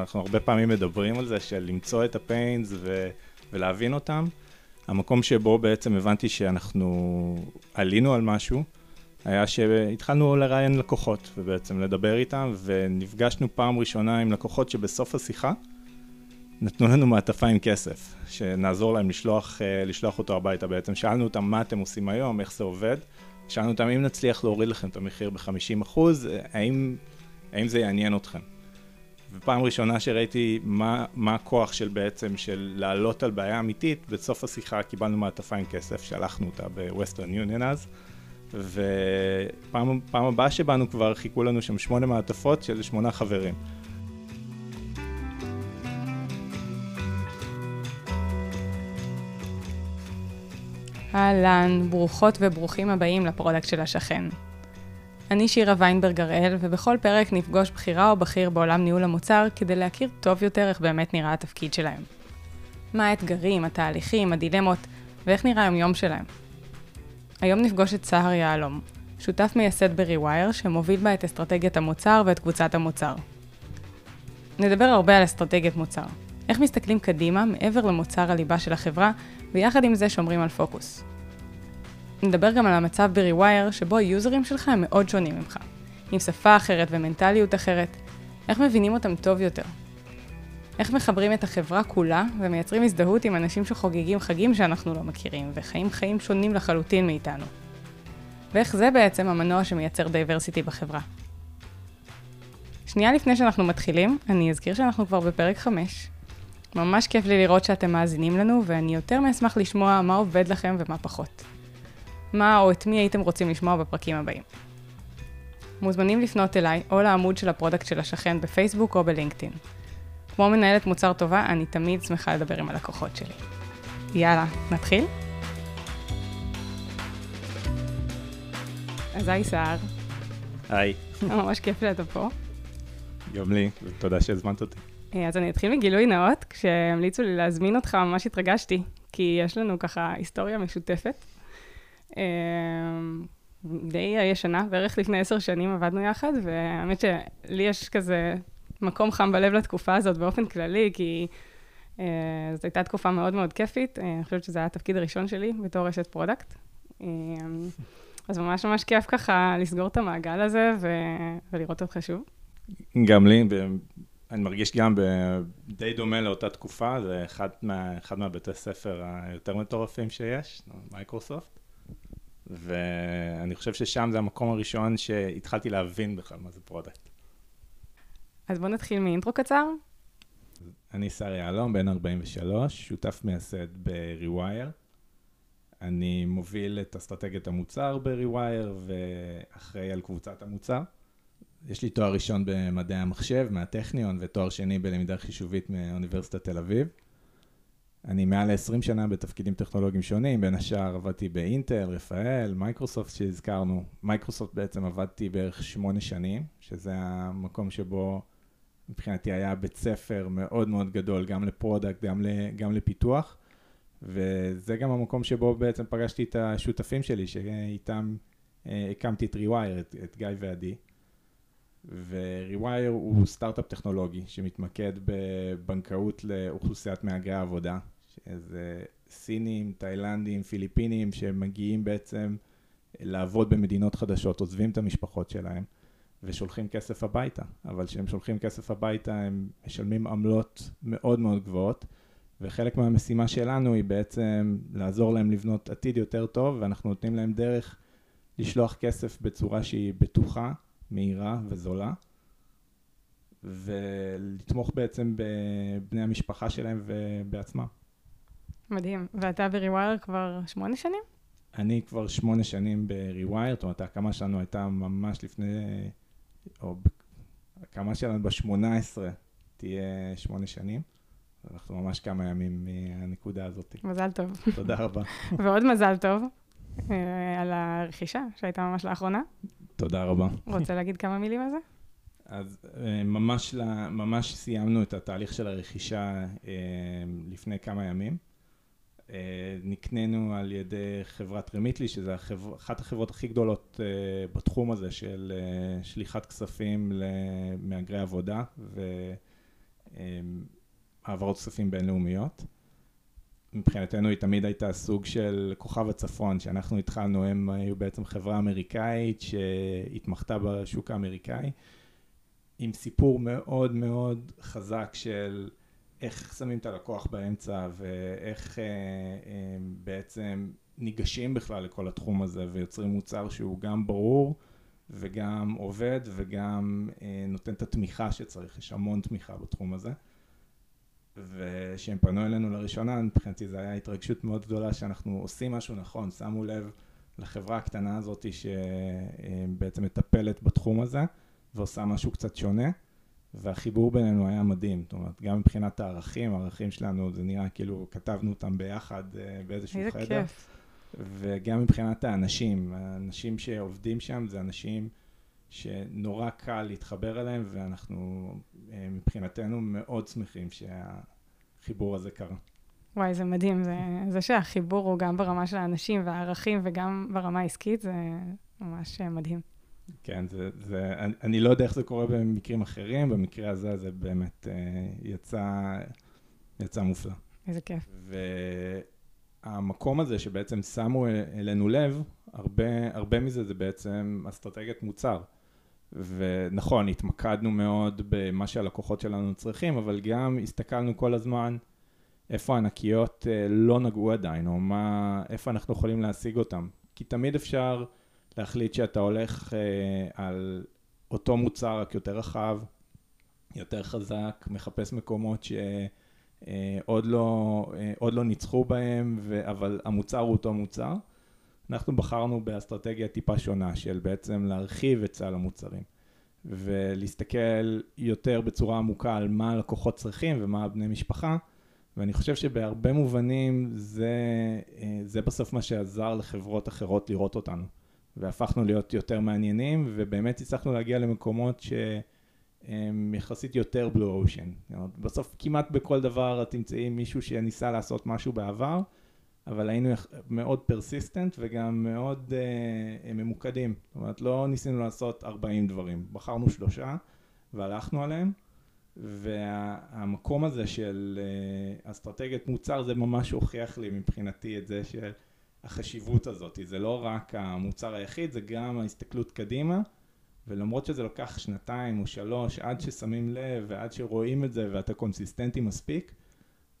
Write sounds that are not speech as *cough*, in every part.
אנחנו הרבה פעמים מדברים על זה של למצוא את הפיינס ו... ולהבין אותם. המקום שבו בעצם הבנתי שאנחנו עלינו על משהו, היה שהתחלנו לראיין לקוחות ובעצם לדבר איתם ונפגשנו פעם ראשונה עם לקוחות שבסוף השיחה נתנו לנו מעטפה עם כסף, שנעזור להם לשלוח, אה, לשלוח אותו הביתה בעצם. שאלנו אותם מה אתם עושים היום, איך זה עובד. שאלנו אותם אם נצליח להוריד לכם את המחיר ב-50%, האם, האם זה יעניין אתכם. ופעם ראשונה שראיתי מה, מה הכוח של בעצם של לעלות על בעיה אמיתית, בסוף השיחה קיבלנו מעטפה עם כסף, שלחנו אותה בווסטרן יוניון אז, ופעם הבאה שבאנו כבר חיכו לנו שם שמונה מעטפות של שמונה חברים. אהלן, ברוכות וברוכים הבאים ל-product של השכן. אני שירה ויינברג הראל, ובכל פרק נפגוש בחירה או בכיר בעולם ניהול המוצר כדי להכיר טוב יותר איך באמת נראה התפקיד שלהם. מה האתגרים, התהליכים, הדילמות, ואיך נראה היום-יום שלהם. היום נפגוש את סהר יהלום, שותף מייסד ב-Rewire, שמוביל בה את אסטרטגיית המוצר ואת קבוצת המוצר. נדבר הרבה על אסטרטגיית מוצר. איך מסתכלים קדימה מעבר למוצר הליבה של החברה, ויחד עם זה שומרים על פוקוס. נדבר גם על המצב ב-Rewire, שבו היוזרים שלך הם מאוד שונים ממך. עם שפה אחרת ומנטליות אחרת. איך מבינים אותם טוב יותר? איך מחברים את החברה כולה ומייצרים הזדהות עם אנשים שחוגגים חגים שאנחנו לא מכירים, וחיים חיים שונים לחלוטין מאיתנו. ואיך זה בעצם המנוע שמייצר diversity בחברה. שנייה לפני שאנחנו מתחילים, אני אזכיר שאנחנו כבר בפרק 5. ממש כיף לי לראות שאתם מאזינים לנו, ואני יותר מאשמח לשמוע מה עובד לכם ומה פחות. מה או את מי הייתם רוצים לשמוע בפרקים הבאים. מוזמנים לפנות אליי או לעמוד של ה-product של השכן בפייסבוק או בלינקדאין. כמו מנהלת מוצר טובה, אני תמיד שמחה לדבר עם הלקוחות שלי. יאללה, נתחיל? אז היי סער. היי. ממש כיף שאתה פה. גם לי, ותודה שהזמנת אותי. אז אני אתחיל מגילוי נאות, כשהמליצו לי להזמין אותך ממש התרגשתי, כי יש לנו ככה היסטוריה משותפת. אמ, די ישנה, בערך לפני עשר שנים עבדנו יחד, והאמת שלי יש כזה מקום חם בלב לתקופה הזאת באופן כללי, כי uh, זו הייתה תקופה מאוד מאוד כיפית. Uh, אני חושבת שזה היה התפקיד הראשון שלי בתור ראשת product. Uh, אז ממש ממש כיף ככה לסגור את המעגל הזה ו- ולראות אותך שוב. גם לי, אני מרגיש גם די דומה לאותה תקופה, זה אחד, מה, אחד מהבתי ספר היותר מטורפים שיש, מייקרוסופט. ואני חושב ששם זה המקום הראשון שהתחלתי להבין בכלל מה זה product. אז בוא נתחיל מ-intro קצר. אני סער יהלום, בן 43, שותף מייסד ב-Rewire. אני מוביל את אסטרטגיית המוצר ב-Rewire ואחראי על קבוצת המוצר. יש לי תואר ראשון במדעי המחשב מהטכניון ותואר שני בלמידה חישובית מאוניברסיטת תל אביב. אני מעל 20 שנה בתפקידים טכנולוגיים שונים, בין השאר עבדתי ב-Intel, רפאל, מייקרוסופט שהזכרנו. מייקרוסופט בעצם עבדתי בערך שמונה שנים, שזה המקום שבו מבחינתי היה בית ספר מאוד מאוד גדול, גם ל-product, גם, גם לפיתוח, וזה גם המקום שבו בעצם פגשתי את השותפים שלי, שאיתם אה, הקמתי את Rewire, את, את גיא ועדי. ו-Rewire הוא סטארט-אפ טכנולוגי שמתמקד בבנקאות לאוכלוסיית מהגרי העבודה, שזה סינים, תאילנדים, פיליפינים, שמגיעים בעצם לעבוד במדינות חדשות, עוזבים את המשפחות שלהם ושולחים כסף הביתה, אבל כשהם שולחים כסף הביתה הם משלמים עמלות מאוד מאוד גבוהות, וחלק מהמשימה שלנו היא בעצם לעזור להם לבנות עתיד יותר טוב, ואנחנו נותנים להם דרך לשלוח כסף בצורה שהיא בטוחה. מהירה וזולה, ולתמוך בעצם בבני המשפחה שלהם ובעצמם. מדהים. ואתה ב-Rewire כבר שמונה שנים? אני כבר שמונה שנים ב-Rewire, זאת אומרת, ההקמה שלנו הייתה ממש לפני, או ההקמה שלנו ב-18 תהיה שמונה שנים. אנחנו ממש כמה ימים מהנקודה הזאת. מזל טוב. תודה רבה. *laughs* ועוד מזל טוב אה, על הרכישה שהייתה ממש לאחרונה. תודה רבה. רוצה להגיד כמה מילים על זה? אז אה, ממש, ממש סיימנו את התהליך של הרכישה אה, לפני כמה ימים. אה, נקנינו על ידי חברת רמיטלי, שזו החבר... אחת החברות הכי גדולות בתחום הזה של שליחת כספים למהגרי עבודה, העברות כספים בינלאומיות. מבחינתנו היא תמיד הייתה סוג של כוכב הצפון, שאנחנו התחלנו, הם היו בעצם חברה אמריקאית שהתמחתה בשוק האמריקאי, עם סיפור מאוד מאוד חזק של איך שמים את הלקוח באמצע ואיך אה, אה, בעצם ניגשים בכלל לכל התחום הזה ויוצרים מוצר שהוא גם ברור וגם עובד וגם אה, נותן את התמיכה שצריך, יש המון תמיכה בתחום הזה. וכשהם פנו אלינו לראשונה, מבחינתי זו הייתה התרגשות מאוד גדולה שאנחנו עושים משהו נכון, שמו לב לחברה הקטנה הזאת שבעצם מטפלת בתחום הזה ועושה משהו קצת שונה, והחיבור בינינו היה מדהים, זאת אומרת, גם מבחינת הערכים, הערכים שלנו, זה נראה כאילו כתבנו אותם ביחד אה, באיזשהו חדר. איזה כיף. וגם מבחינת האנשים, האנשים שעובדים שם זה אנשים שנורא קל להתחבר אליהם, ואנחנו אה, מבחינתנו מאוד שמחים שהחיבור הזה קרה. וואי, זה מדהים. זה, זה שהחיבור הוא גם ברמה של האנשים והערכים וגם ברמה העסקית, זה ממש מדהים. כן, זה, זה, אני, אני לא יודע איך זה קורה במקרים אחרים, במקרה הזה זה באמת אה, יצא, יצא מופלא. איזה כיף. והמקום הזה שבעצם שמו אלינו לב, הרבה, הרבה מזה זה בעצם אסטרטגיית מוצר. ונכון, התמקדנו מאוד במה שהלקוחות שלנו צריכים, אבל גם הסתכלנו כל הזמן איפה הענקיות אה, לא נגעו עדיין, או מה, איפה אנחנו יכולים להשיג אותם. כי תמיד אפשר להחליט שאתה הולך אה, על אותו מוצר, רק יותר רחב, יותר חזק, מחפש מקומות שעוד אה, לא, אה, עוד לא ניצחו בהם, ו, אבל המוצר הוא אותו מוצר. אנחנו בחרנו באסטרטגיה טיפה שונה של בעצם להרחיב את סל המוצרים ולהסתכל יותר בצורה עמוקה על מה הלקוחות צריכים ומה הבני משפחה ואני חושב שבהרבה מובנים זה, אה, זה בסוף מה שעזר לחברות אחרות לראות אותנו והפכנו להיות יותר מעניינים ובאמת הצלחנו להגיע למקומות שהם יחסית יותר בלו אושן. בסוף כמעט בכל דבר את תמצאי מישהו שניסה לעשות משהו בעבר אבל היינו מאוד persistent וגם מאוד uh, ממוקדים. זאת אומרת, לא ניסינו לעשות 40 דברים, בחרנו שלושה והלכנו עליהם, והמקום הזה של uh, אסטרטגיית מוצר זה ממש הוכיח לי מבחינתי את זה של החשיבות הזאת. זה לא רק המוצר היחיד, זה גם ההסתכלות קדימה, ולמרות שזה לוקח שנתיים או שלוש עד ששמים לב ועד שרואים את זה ואתה קונסיסטנטי מספיק,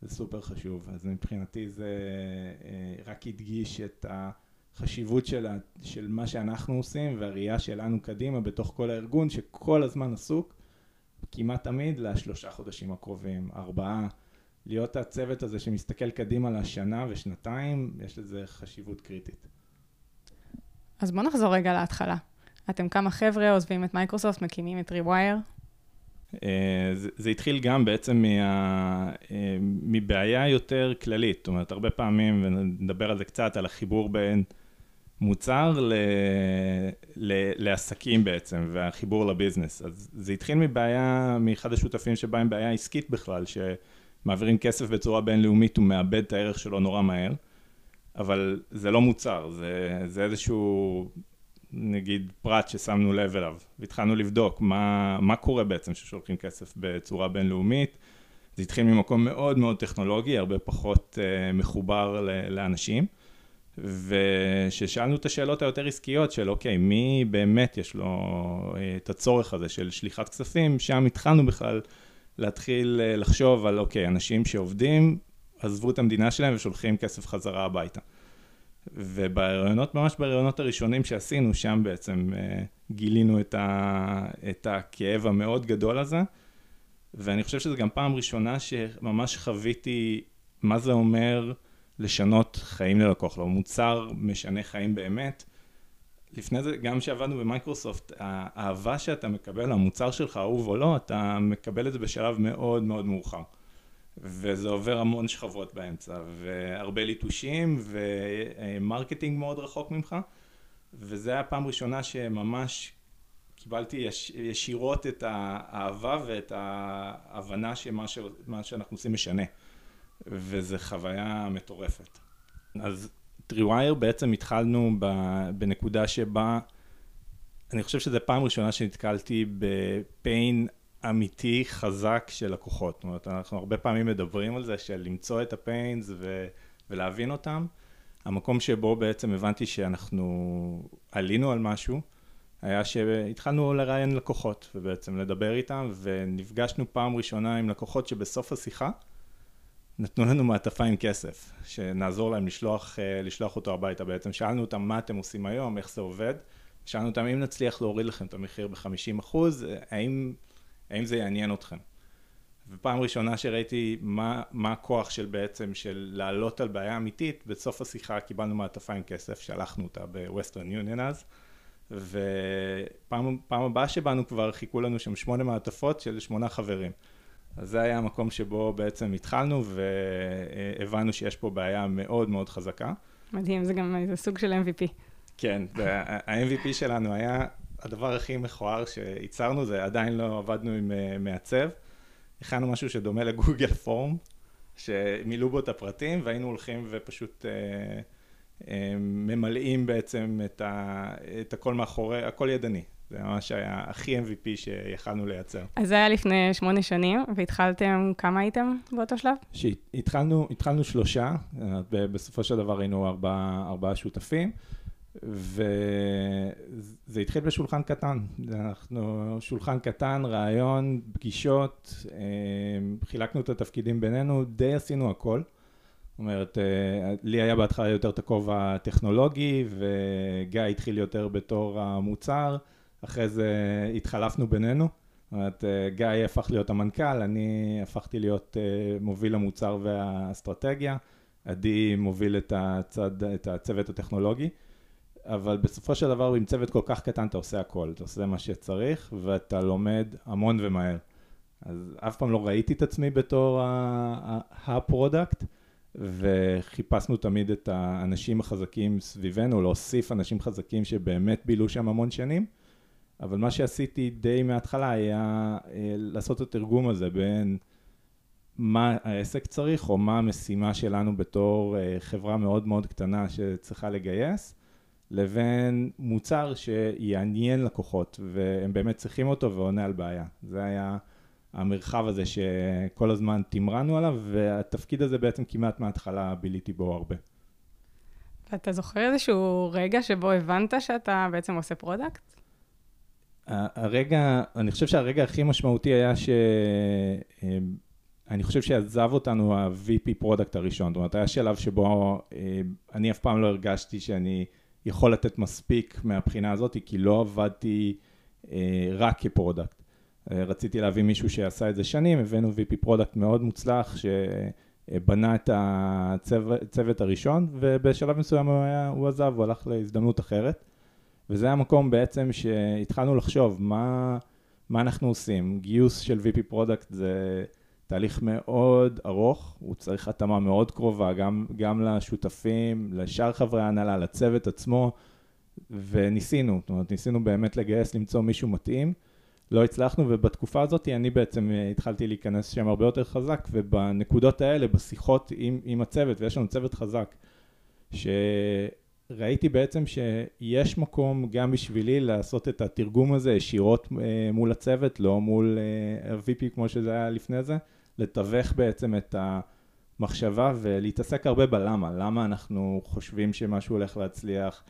זה סופר חשוב. אז מבחינתי זה אה, רק הדגיש את החשיבות של, ה, של מה שאנחנו עושים והראייה שלנו קדימה בתוך כל הארגון שכל הזמן עסוק כמעט תמיד לשלושה חודשים הקרובים, ארבעה. להיות הצוות הזה שמסתכל קדימה לשנה ושנתיים, יש לזה חשיבות קריטית. אז בואו נחזור רגע להתחלה. אתם כמה חבר'ה עוזבים את מייקרוסופט, מקימים את Rewire, אה, זה, זה התחיל גם בעצם מה, אה, מבעיה יותר כללית, זאת אומרת, הרבה פעמים, ונדבר על זה קצת, על החיבור בין מוצר ל, ל, לעסקים בעצם, והחיבור לביזנס. אז זה התחיל מבעיה, מאחד השותפים שבא עם בעיה עסקית בכלל, שמעבירים כסף בצורה בינלאומית, הוא מאבד את הערך שלו נורא מהר, אבל זה לא מוצר, זה, זה איזשהו נגיד פרט ששמנו לב אליו, והתחלנו לבדוק מה, מה קורה בעצם כששולחים כסף בצורה בינלאומית. זה התחיל ממקום מאוד מאוד טכנולוגי, הרבה פחות uh, מחובר ל- לאנשים, וכששאלנו את השאלות היותר עסקיות של אוקיי, מי באמת יש לו uh, את הצורך הזה של שליחת כספים, שם התחלנו בכלל להתחיל uh, לחשוב על אוקיי, אנשים שעובדים, עזבו את המדינה שלהם ושולחים כסף חזרה הביתה. ובראיונות, ממש בראיונות הראשונים שעשינו, שם בעצם אה, גילינו את, ה, את הכאב המאוד גדול הזה, ואני חושב שזו גם פעם ראשונה שממש חוויתי מה זה אומר לשנות חיים ללקוח, לא מוצר משנה חיים באמת. לפני זה, גם כשעבדנו במייקרוסופט, האהבה שאתה מקבל, המוצר שלך, אהוב או לא, אתה מקבל את זה בשלב מאוד מאוד מאוחר. וזה עובר המון שכבות באמצע, והרבה ליטושים, ו-marketing מאוד רחוק ממך, וזה היה פעם ראשונה שממש קיבלתי יש, ישירות את האהבה ואת ההבנה שמה ש, שאנחנו עושים משנה, וזו חוויה מטורפת. אז את Rewire בעצם התחלנו בנקודה שבה, אני חושב שזו פעם ראשונה שנתקלתי ב-pain אמיתי, חזק של לקוחות. זאת אומרת, אנחנו הרבה פעמים מדברים על זה, של למצוא את הפיינס ו- ולהבין אותם. המקום שבו בעצם הבנתי שאנחנו עלינו על משהו, היה שהתחלנו לראיין לקוחות, ובעצם לדבר איתם, ונפגשנו פעם ראשונה עם לקוחות שבסוף השיחה נתנו לנו מעטפה עם כסף, שנעזור להם לשלוח, אה, לשלוח אותו הביתה בעצם. שאלנו אותם מה אתם עושים היום, איך זה עובד. שאלנו אותם אם נצליח להוריד לכם את המחיר ב-50 אחוז, האם, האם זה יעניין אתכם? ופעם ראשונה שראיתי מה, מה הכוח של בעצם של לעלות על בעיה אמיתית, בסוף השיחה קיבלנו מעטפה עם כסף, שלחנו אותה בווסטרן יוניון אז, ופעם הבאה שבאנו כבר חיכו לנו שם שמונה מעטפות של שמונה חברים. אז זה היה המקום שבו בעצם התחלנו והבנו שיש פה בעיה מאוד מאוד חזקה. מדהים, זה גם איזה סוג של MVP. כן, ה-MVP שלנו היה הדבר הכי מכוער שייצרנו, זה עדיין לא עבדנו עם אה, מעצב. הכנו משהו שדומה לגוגל פורם, שמילאו בו את הפרטים והיינו הולכים ופשוט אה, אה, ממלאים בעצם את, ה, את הכל מאחורי, הכל ידני. זה ממש היה הכי MVP שיכלנו לייצר. אז זה היה לפני שמונה שנים, והתחלתם, כמה הייתם באותו שלב? שהתחלנו, התחלנו שלושה, בסופו של דבר היינו ארבעה, ארבעה שותפים. וזה התחיל בשולחן קטן, אנחנו שולחן קטן, רעיון, פגישות, אה, חילקנו את התפקידים בינינו, די עשינו הכל. זאת אומרת, אה, לי היה בהתחלה יותר את הכובע הטכנולוגי, וגיא התחיל יותר בתור המוצר, אחרי זה התחלפנו בינינו. זאת אומרת, אה, גיא הפך להיות המנכ"ל, אני הפכתי להיות מוביל המוצר והאסטרטגיה, עדי מוביל את, הצד, את הצוות הטכנולוגי. אבל בסופו של דבר עם צוות כל כך קטן אתה עושה הכל, אתה עושה מה שצריך ואתה לומד המון ומהר. אז אף פעם לא ראיתי את עצמי בתור ה-product, וחיפשנו תמיד את האנשים החזקים סביבנו, להוסיף אנשים חזקים שבאמת בילו שם המון שנים, אבל מה שעשיתי די מההתחלה היה אה, לעשות את התרגום הזה בין מה העסק צריך, או מה המשימה שלנו בתור אה, חברה מאוד מאוד קטנה שצריכה לגייס, לבין מוצר שיעניין לקוחות והם באמת צריכים אותו ועונה על בעיה. זה היה המרחב הזה שכל הזמן תמרנו עליו והתפקיד הזה בעצם כמעט מההתחלה ביליתי בו הרבה. ואתה זוכר איזשהו רגע שבו הבנת שאתה בעצם עושה product? הרגע, אני חושב שהרגע הכי משמעותי היה ש... אני חושב שעזב אותנו ה-VP product הראשון, זאת אומרת, היה שלב שבו אה, אני אף פעם לא הרגשתי שאני יכול לתת מספיק מהבחינה הזאת, כי לא עבדתי אה, רק כ-product. אה, רציתי להביא מישהו שעשה את זה שנים, הבאנו VP product מאוד מוצלח, שבנה את הצוות הראשון, ובשלב מסוים הוא, היה, הוא עזב, הוא הלך להזדמנות אחרת. וזה המקום בעצם שהתחלנו לחשוב מה, מה אנחנו עושים. גיוס של VP product זה תהליך מאוד ארוך, הוא צריך התאמה מאוד קרובה, גם, גם לשותפים, לשאר חברי ההנהלה, לצוות עצמו, וניסינו, זאת אומרת, ניסינו באמת לגייס, למצוא מישהו מתאים. לא הצלחנו, ובתקופה הזאת אני בעצם אה, התחלתי להיכנס שם הרבה יותר חזק, ובנקודות האלה, בשיחות עם, עם הצוות, ויש לנו צוות חזק, שראיתי בעצם שיש מקום גם בשבילי לעשות את התרגום הזה ישירות אה, מול הצוות, לא מול אה, ה-VP כמו שזה היה לפני זה. לתווך בעצם את המחשבה ולהתעסק הרבה בלמה, למה אנחנו חושבים שמשהו הולך להצליח,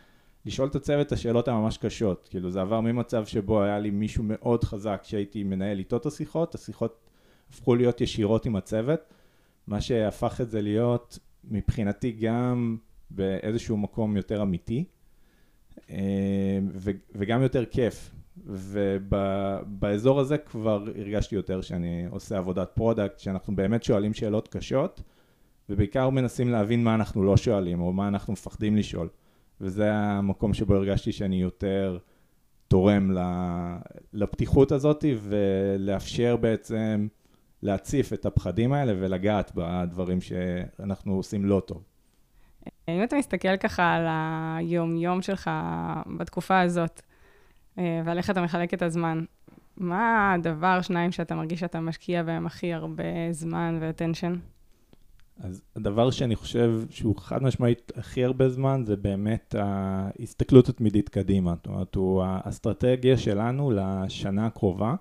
לשאול את הצוות את השאלות הממש קשות, כאילו זה עבר ממצב שבו היה לי מישהו מאוד חזק שהייתי מנהל איתו את השיחות, השיחות הפכו להיות ישירות עם הצוות, מה שהפך את זה להיות מבחינתי גם באיזשהו מקום יותר אמיתי אה, וגם יותר כיף, ובאזור הזה כבר הרגשתי יותר שאני עושה עבודת product, שאנחנו באמת שואלים שאלות קשות, ובעיקר מנסים להבין מה אנחנו לא שואלים, או מה אנחנו מפחדים לשאול. וזה המקום שבו הרגשתי שאני יותר תורם לפתיחות הזאת, ולאפשר בעצם להציף את הפחדים האלה ולגעת בדברים שאנחנו עושים לא טוב. אם אתה מסתכל ככה על היום-יום שלך בתקופה הזאת, אה, ועל איך אתה מחלק את הזמן. מה הדבר, שניים, שאתה מרגיש שאתה משקיע בהם הכי הרבה זמן ואטנשן? אז הדבר שאני חושב שהוא חד משמעית הכי הרבה זמן, זה באמת ההסתכלות התמידית קדימה. זאת אומרת, הוא האסטרטגיה שלנו לשנה הקרובה.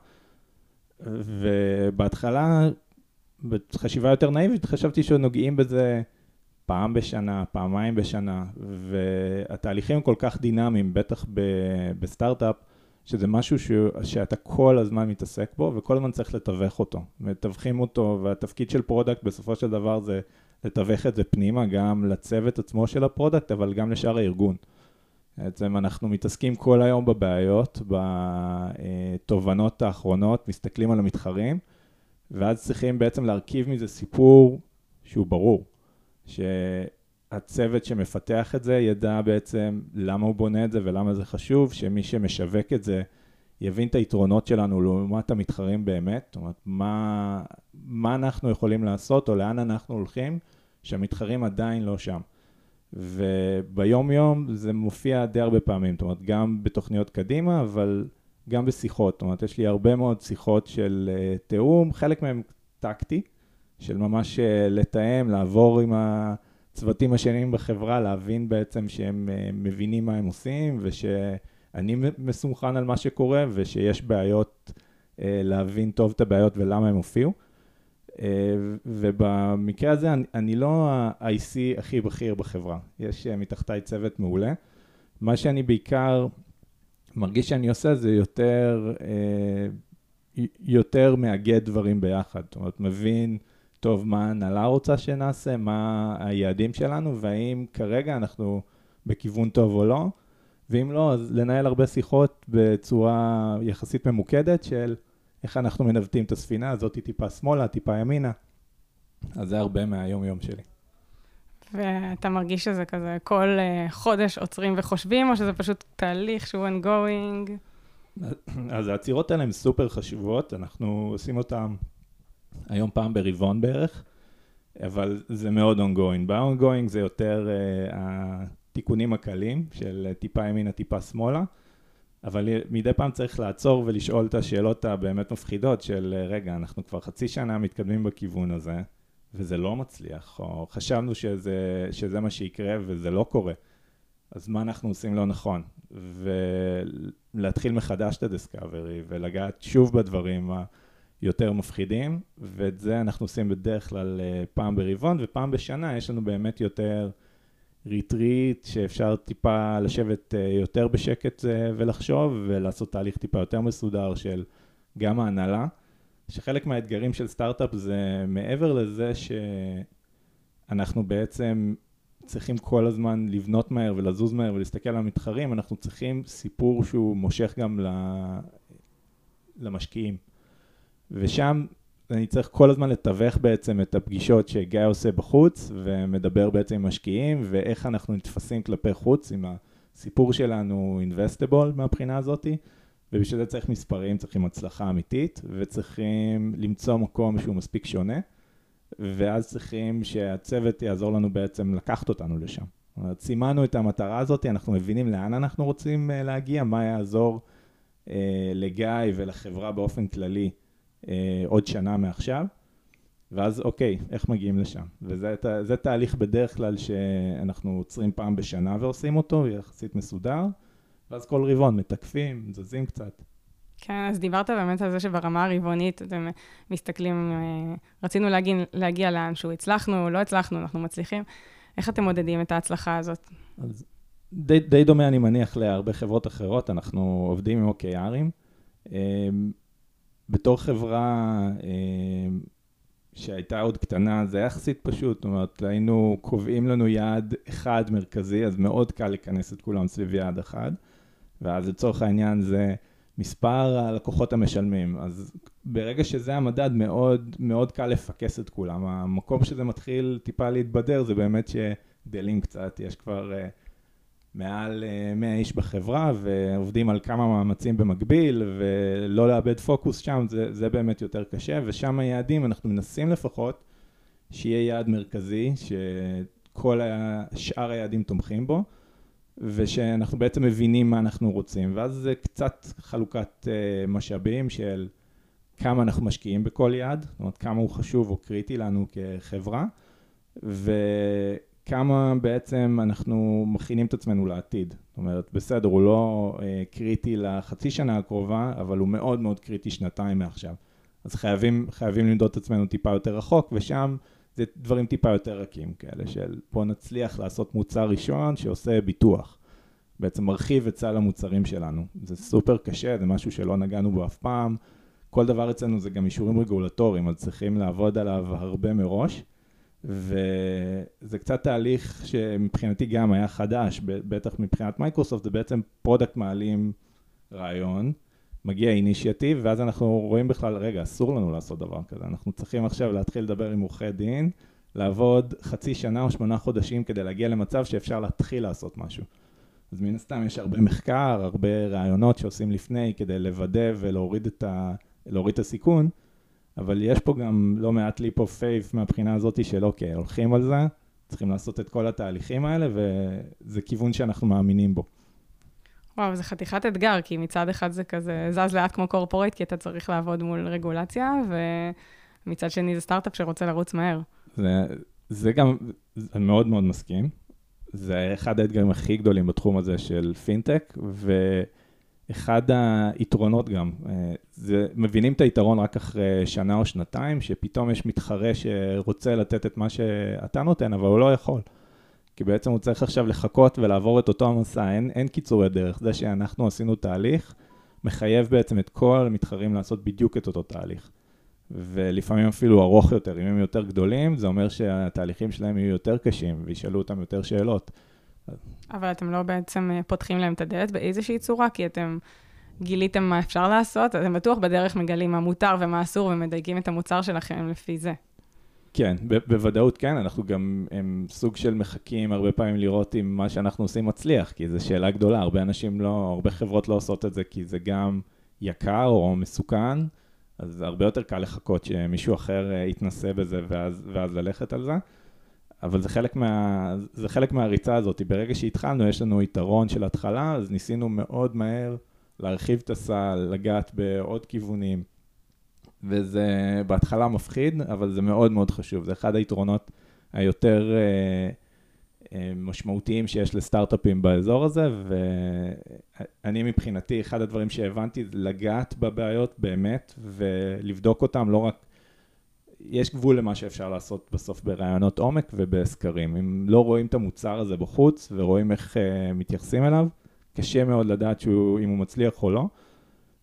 ובהתחלה, בחשיבה יותר נאיבית, חשבתי שנוגעים בזה פעם בשנה, פעמיים בשנה, והתהליכים כל כך דינמיים, בטח בסטארט-אפ, שזה משהו ש... שאתה כל הזמן מתעסק בו, וכל הזמן צריך לתווך אותו. מתווכים אותו, והתפקיד של product בסופו של דבר זה לתווך את זה פנימה, גם לצוות עצמו של ה-product, אבל גם לשאר הארגון. בעצם אנחנו מתעסקים כל היום בבעיות, בתובנות האחרונות, מסתכלים על המתחרים, ואז צריכים בעצם להרכיב מזה סיפור שהוא ברור. שהצוות שמפתח את זה ידע בעצם למה הוא בונה את זה ולמה זה חשוב, שמי שמשווק את זה יבין את היתרונות שלנו לעומת המתחרים באמת, זאת אומרת, מה, מה אנחנו יכולים לעשות או לאן אנחנו הולכים, שהמתחרים עדיין לא שם. וביום יום זה מופיע די הרבה פעמים, זאת אומרת, גם בתוכניות קדימה, אבל גם בשיחות, זאת אומרת, יש לי הרבה מאוד שיחות של uh, תיאום, חלק מהם טקטי, של ממש uh, לתאם, לעבור עם הצוותים השניים בחברה, להבין בעצם שהם uh, מבינים מה הם עושים, ושאני מסונכן על מה שקורה, ושיש בעיות, uh, להבין טוב את הבעיות ולמה הם הופיעו. אה, ובמקרה הזה אני, אני לא ה-IC הכי בכיר בחברה, יש אה, מתחתיי צוות מעולה. מה שאני בעיקר מרגיש שאני עושה זה יותר, אה, יותר מאגד דברים ביחד. זאת אומרת, מבין טוב מה ההנהלה רוצה שנעשה, מה היעדים שלנו, והאם כרגע אנחנו בכיוון טוב או לא. ואם לא, אז לנהל הרבה שיחות בצורה יחסית ממוקדת של איך אנחנו מנווטים את הספינה, הזאת טיפה שמאלה, טיפה ימינה. אז זה הרבה מהיום-יום שלי. ואתה מרגיש שזה כזה כל uh, חודש עוצרים וחושבים, או שזה פשוט תהליך שהוא ongoing? אז העצירות האלה הן סופר חשובות, אנחנו עושים אותן היום פעם ברבעון בערך, אבל זה מאוד ongoing. ב-ongoing זה יותר uh, התיקונים הקלים של טיפה ימינה, טיפה שמאלה. אבל מדי פעם צריך לעצור ולשאול את השאלות הבאמת מפחידות של רגע, אנחנו כבר חצי שנה מתקדמים בכיוון הזה, וזה לא מצליח, או חשבנו שזה, שזה מה שיקרה וזה לא קורה, אז מה אנחנו עושים לא נכון? ולהתחיל מחדש את ה-discovery ולגעת שוב בדברים היותר מפחידים, ואת זה אנחנו עושים בדרך כלל אה, פעם ברבעון, ופעם בשנה יש לנו באמת יותר... retreat שאפשר טיפה לשבת אה, יותר בשקט אה, ולחשוב ולעשות תהליך טיפה יותר מסודר של גם ההנהלה, שחלק מהאתגרים של סטארט-אפ זה מעבר לזה שאנחנו בעצם צריכים כל הזמן לבנות מהר ולזוז מהר ולהסתכל על המתחרים, אנחנו צריכים סיפור שהוא מושך גם למשקיעים. ושם אני צריך כל הזמן לתווך בעצם את הפגישות שגיא עושה בחוץ, ומדבר בעצם עם משקיעים, ואיך אנחנו נתפסים כלפי חוץ, אם הסיפור שלנו אינבסטיבול מהבחינה הזאתי, ובשביל זה צריך מספרים, צריכים הצלחה אמיתית, וצריכים למצוא מקום שהוא מספיק שונה, ואז צריכים שהצוות יעזור לנו בעצם לקחת אותנו לשם. זאת אומרת, סימנו את המטרה הזאת, אנחנו מבינים לאן אנחנו רוצים אה, להגיע, מה יעזור אה, לגיא ולחברה באופן כללי. אה, עוד שנה מעכשיו, ואז אוקיי, איך מגיעים לשם? וזה תהליך בדרך כלל שאנחנו עוצרים פעם בשנה ועושים אותו, יחסית מסודר, ואז כל רבעון מתקפים, זזים קצת. כן, אז דיברת באמת על זה שברמה הרבעונית אתם מסתכלים, אה, רצינו להגיע, להגיע לאנשהו, הצלחנו, לא הצלחנו, אנחנו מצליחים. איך אתם מודדים את ההצלחה הזאת? אז די, די דומה, אני מניח, להרבה חברות אחרות, אנחנו עובדים עם OKRים. בתור חברה אה, שהייתה עוד קטנה, זה היה יחסית פשוט, זאת אומרת, היינו קובעים לנו יעד אחד מרכזי, אז מאוד קל לכנס את כולם סביב יעד אחד, ואז לצורך העניין זה מספר הלקוחות המשלמים. אז ברגע שזה המדד, מאוד, מאוד קל לפקס את כולם. המקום שזה מתחיל טיפה להתבדר זה באמת שגדלים קצת, יש כבר... Uh, מעל 100 אה, איש בחברה ועובדים על כמה מאמצים במקביל ולא לאבד פוקוס שם, זה, זה באמת יותר קשה ושם היעדים, אנחנו מנסים לפחות שיהיה יעד מרכזי, שכל שאר היעדים תומכים בו ושאנחנו בעצם מבינים מה אנחנו רוצים. ואז זה קצת חלוקת uh, משאבים של כמה אנחנו משקיעים בכל יעד, זאת אומרת כמה הוא חשוב או קריטי לנו כחברה ו... כמה בעצם אנחנו מכינים את עצמנו לעתיד. זאת אומרת, בסדר, הוא לא אה, קריטי לחצי שנה הקרובה, אבל הוא מאוד מאוד קריטי שנתיים מעכשיו. אז חייבים, חייבים למדוד את עצמנו טיפה יותר רחוק, ושם זה דברים טיפה יותר רכים כאלה, של בוא נצליח לעשות מוצר ראשון שעושה ביטוח. בעצם מרחיב את סל המוצרים שלנו. זה סופר קשה, זה משהו שלא נגענו בו אף פעם. כל דבר אצלנו זה גם אישורים רגולטוריים, אז צריכים לעבוד עליו הרבה מראש. וזה קצת תהליך שמבחינתי גם היה חדש, בטח מבחינת מייקרוסופט, זה בעצם product מעלים רעיון, מגיע initiative, ואז אנחנו רואים בכלל, רגע, אסור לנו לעשות דבר כזה, אנחנו צריכים עכשיו להתחיל לדבר עם עורכי דין, לעבוד חצי שנה או שמונה חודשים כדי להגיע למצב שאפשר להתחיל לעשות משהו. אז מן הסתם יש הרבה מחקר, הרבה רעיונות שעושים לפני כדי לוודא ולהוריד את, ה, את הסיכון, אבל יש פה גם לא מעט ליפ אוף פייף מהבחינה הזאת של אוקיי, הולכים על זה, צריכים לעשות את כל התהליכים האלה, וזה כיוון שאנחנו מאמינים בו. וואו, זה חתיכת אתגר, כי מצד אחד זה כזה זז לאט כמו קורפורט, כי אתה צריך לעבוד מול רגולציה, ומצד שני זה סטארט-אפ שרוצה לרוץ מהר. זה, זה גם, אני מאוד מאוד מסכים. זה אחד האתגרים הכי גדולים בתחום הזה של פינטק, ואחד היתרונות גם, אה, זה, מבינים את היתרון רק אחרי שנה או שנתיים, שפתאום יש מתחרה שרוצה לתת את מה שאתה נותן, אבל הוא לא יכול. כי בעצם הוא צריך עכשיו לחכות ולעבור את אותו המסע, אין, אין קיצורי דרך. זה שאנחנו עשינו תהליך, מחייב בעצם את כל המתחרים לעשות בדיוק את אותו תהליך. ולפעמים אפילו ארוך יותר, אם הם יותר גדולים, זה אומר שהתהליכים שלהם יהיו יותר קשים וישאלו אותם יותר שאלות. אבל אתם לא בעצם אה, פותחים להם את הדלת באיזושהי צורה, כי אתם גיליתם מה אפשר לעשות, אתם בטוח בדרך מגלים מה מותר ומה אסור ומדייקים את המוצר שלכם לפי זה. כן, ב- בוודאות כן, אנחנו גם הם סוג של מחכים הרבה פעמים לראות אם מה שאנחנו עושים מצליח, כי זו שאלה גדולה, הרבה אנשים לא, הרבה חברות לא עושות את זה כי זה גם יקר או מסוכן, אז הרבה יותר קל לחכות שמישהו אחר אה, יתנסה בזה ואז, ואז ללכת על זה. אבל זה חלק, מה, זה חלק מהריצה הזאת, ברגע שהתחלנו יש לנו יתרון של התחלה, אז ניסינו מאוד מהר להרחיב את הסל, לגעת בעוד כיוונים. וזה בהתחלה מפחיד, אבל זה מאוד מאוד חשוב. זה אחד היתרונות היותר אה, אה, משמעותיים שיש לסטארט-אפים באזור הזה, ואני מבחינתי, אחד הדברים שהבנתי זה לגעת בבעיות באמת, ולבדוק אותם, לא רק... יש גבול למה שאפשר לעשות בסוף ברעיונות עומק ובסקרים. אם לא רואים את המוצר הזה בחוץ ורואים איך uh, מתייחסים אליו, קשה מאוד לדעת שהוא, אם הוא מצליח או לא,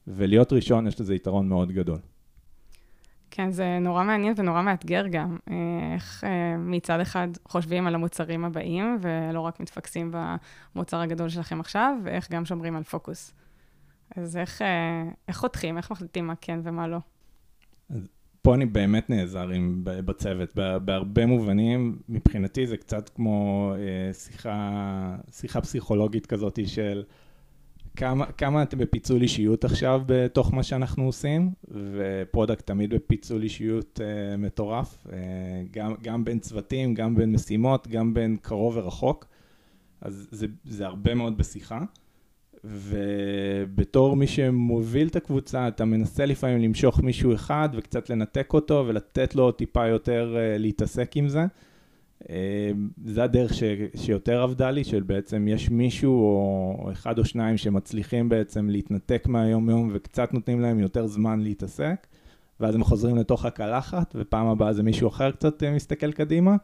ולהיות ראשון יש לזה יתרון מאוד גדול. כן, זה נורא מעניין ונורא מאתגר גם, אה, איך אה, מצד אחד חושבים על המוצרים הבאים, ולא רק מתפקסים במוצר הגדול שלכם עכשיו, ואיך גם שומרים על פוקוס. אז איך, אה, איך חותכים, איך מחליטים מה כן ומה לא? אז פה אני באמת נעזר עם, בצוות, בהרבה מובנים, מבחינתי זה קצת כמו שיחה, שיחה פסיכולוגית כזאת של... כמה, כמה אתם בפיצול אישיות עכשיו בתוך מה שאנחנו עושים, ו product תמיד בפיצול אישיות uh, מטורף, uh, גם, גם בין צוותים, גם בין משימות, גם בין קרוב ורחוק, אז זה, זה הרבה מאוד בשיחה. ובתור מי שמוביל את הקבוצה, אתה מנסה לפעמים למשוך מישהו אחד וקצת לנתק אותו ולתת לו טיפה יותר uh, להתעסק עם זה. אמ, זה הדרך ש, שיותר עבדה לי, של בעצם יש מישהו או אחד או שניים שמצליחים בעצם להתנתק מהיום יום וקצת נותנים להם יותר זמן להתעסק, ואז הם חוזרים לתוך הקלחת, ופעם הבאה זה מישהו אחר קצת אה, מסתכל קדימה.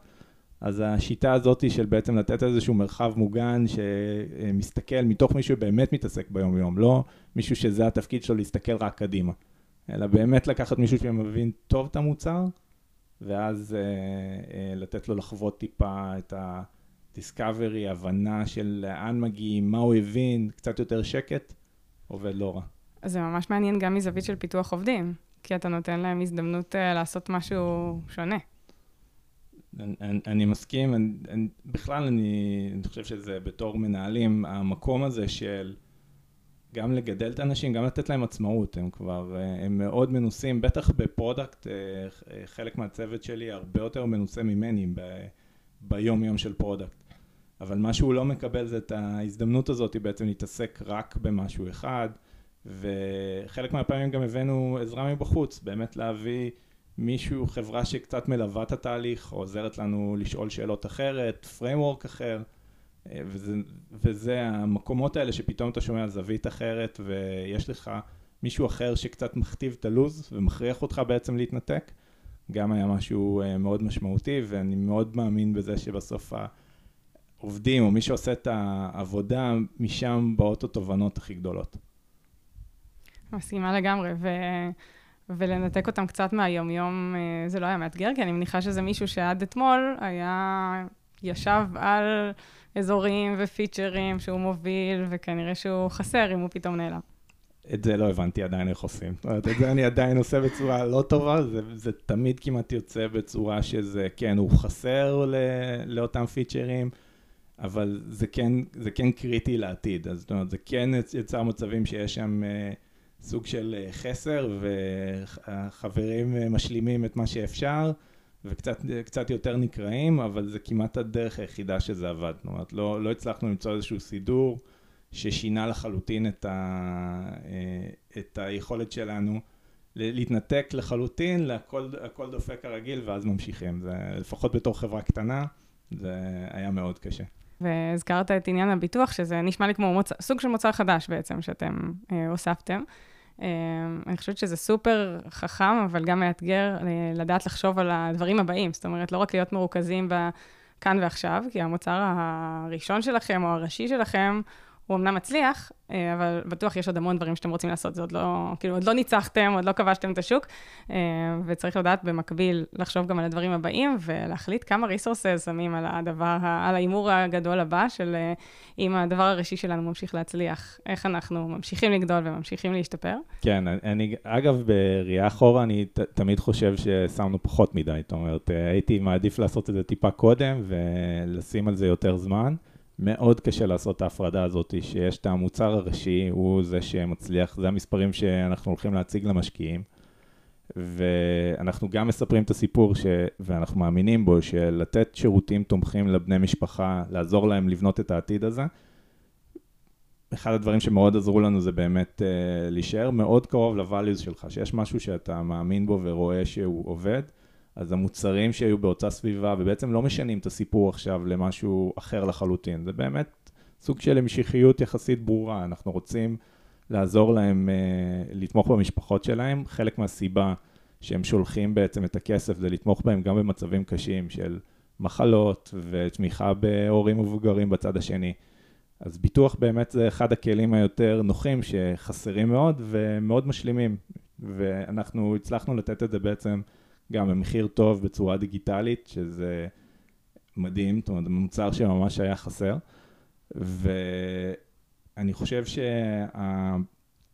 אז השיטה הזאת של בעצם לתת איזשהו מרחב מוגן שמסתכל מתוך מישהו שבאמת מתעסק ביום יום, לא מישהו שזה התפקיד שלו להסתכל רק קדימה, אלא באמת לקחת מישהו שמבין טוב את המוצר, ואז uh, uh, לתת לו לחוות טיפה את ה-discovery, הבנה של לאן מגיעים, מה הוא הבין, קצת יותר שקט, עובד לא רע. זה ממש מעניין גם מזווית של פיתוח עובדים, כי אתה נותן להם הזדמנות uh, לעשות משהו שונה. אני, אני, מסכים, אני, אני, בכלל אני, אני חושב שזה בתור מנהלים, המקום הזה של גם לגדל את האנשים, גם לתת להם עצמאות, הם כבר, אה, הם מאוד מנוסים, בטח ב product, אה, אה, חלק מהצוות שלי הרבה יותר מנוסה ממני ב, ביום יום של product. אבל מה שהוא לא מקבל זה את ההזדמנות הזאת בעצם להתעסק רק במשהו אחד, וחלק מהפעמים גם הבאנו עזרה מבחוץ, באמת להביא מישהו, חברה שקצת מלווה את התהליך, או עוזרת לנו לשאול שאלות אחרת, framework אחר. וזה, וזה המקומות האלה שפתאום אתה שומע זווית אחרת ויש לך מישהו אחר שקצת מכתיב את הלוז ומכריח אותך בעצם להתנתק, גם היה משהו uh, מאוד משמעותי, ואני מאוד מאמין בזה שבסוף העובדים, או מי שעושה את העבודה, משם באות התובנות הכי גדולות. מסכימה לגמרי, ו... ולנתק אותם קצת מהיום-יום אה, זה לא היה מאתגר, כי אני מניחה שזה מישהו שעד אתמול היה, ישב על אזורים ופיצ'רים שהוא מוביל, וכנראה שהוא חסר אם הוא פתאום נעלם. את זה לא הבנתי עדיין איך עושים. זאת אומרת, את זה אני עדיין עושה בצורה לא טובה, זה, זה תמיד כמעט יוצא בצורה שזה, כן, הוא חסר ל, לאותם פיצ'רים, אבל זה כן, זה כן קריטי לעתיד. אז זאת אומרת, זה כן יצר מצבים שיש שם uh, סוג של uh, חסר, והחברים uh, משלימים את מה שאפשר, וקצת יותר נקראים, אבל זה כמעט הדרך היחידה שזה עבד. זאת אומרת, לא, לא הצלחנו למצוא איזשהו סידור. ששינה לחלוטין את, ה, אה, את היכולת שלנו להתנתק לחלוטין, להכל, הכל דופק כרגיל ואז ממשיכים. זה, לפחות בתור חברה קטנה, זה היה מאוד קשה. והזכרת את עניין הביטוח, שזה נשמע לי כמו מוצ... סוג של מוצר חדש בעצם, שאתם אה, הוספתם. אה, אני חושבת שזה סופר חכם, אבל גם מאתגר אה, לדעת לחשוב על הדברים הבאים. זאת אומרת, לא רק להיות מרוכזים בכאן ועכשיו, כי המוצר הראשון שלכם או הראשי שלכם הוא אמנם מצליח, אה, אבל בטוח יש עוד המון דברים שאתם רוצים לעשות, זה עוד לא, כאילו, עוד לא ניצחתם, עוד לא כבשתם את השוק, אה, וצריך לדעת במקביל לחשוב גם על הדברים הבאים, ולהחליט כמה ריסורסס שמים על הדבר, על ההימור הגדול הבא, של אה, אם הדבר הראשי שלנו ממשיך להצליח, איך אנחנו ממשיכים לגדול וממשיכים להשתפר. כן, אני, אגב, בראייה אחורה, אני ת, תמיד חושב ששמנו פחות מדי, זאת אומרת, הייתי מעדיף לעשות את זה טיפה קודם, ולשים על זה יותר זמן. מאוד קשה לעשות את ההפרדה הזאת, שיש את המוצר הראשי, הוא זה שמצליח, זה המספרים שאנחנו הולכים להציג למשקיעים. ואנחנו גם מספרים את הסיפור, ש... ואנחנו מאמינים בו, שלתת שירותים תומכים לבני משפחה, לעזור להם לבנות את העתיד הזה. אחד הדברים שמאוד עזרו לנו זה באמת uh, להישאר מאוד קרוב ל-values שלך, שיש משהו שאתה מאמין בו ורואה שהוא עובד. אז המוצרים שהיו באותה סביבה, ובעצם לא משנים את הסיפור עכשיו למשהו אחר לחלוטין, זה באמת סוג של המשכיות יחסית ברורה, אנחנו רוצים לעזור להם uh, לתמוך במשפחות שלהם, חלק מהסיבה שהם שולחים בעצם את הכסף זה לתמוך בהם גם במצבים קשים של מחלות ותמיכה בהורים מבוגרים בצד השני. אז ביטוח באמת זה אחד הכלים היותר נוחים שחסרים מאוד ומאוד משלימים, ואנחנו הצלחנו לתת את זה בעצם גם במחיר טוב בצורה דיגיטלית, שזה מדהים, זאת אומרת, מוצר שממש היה חסר. ואני חושב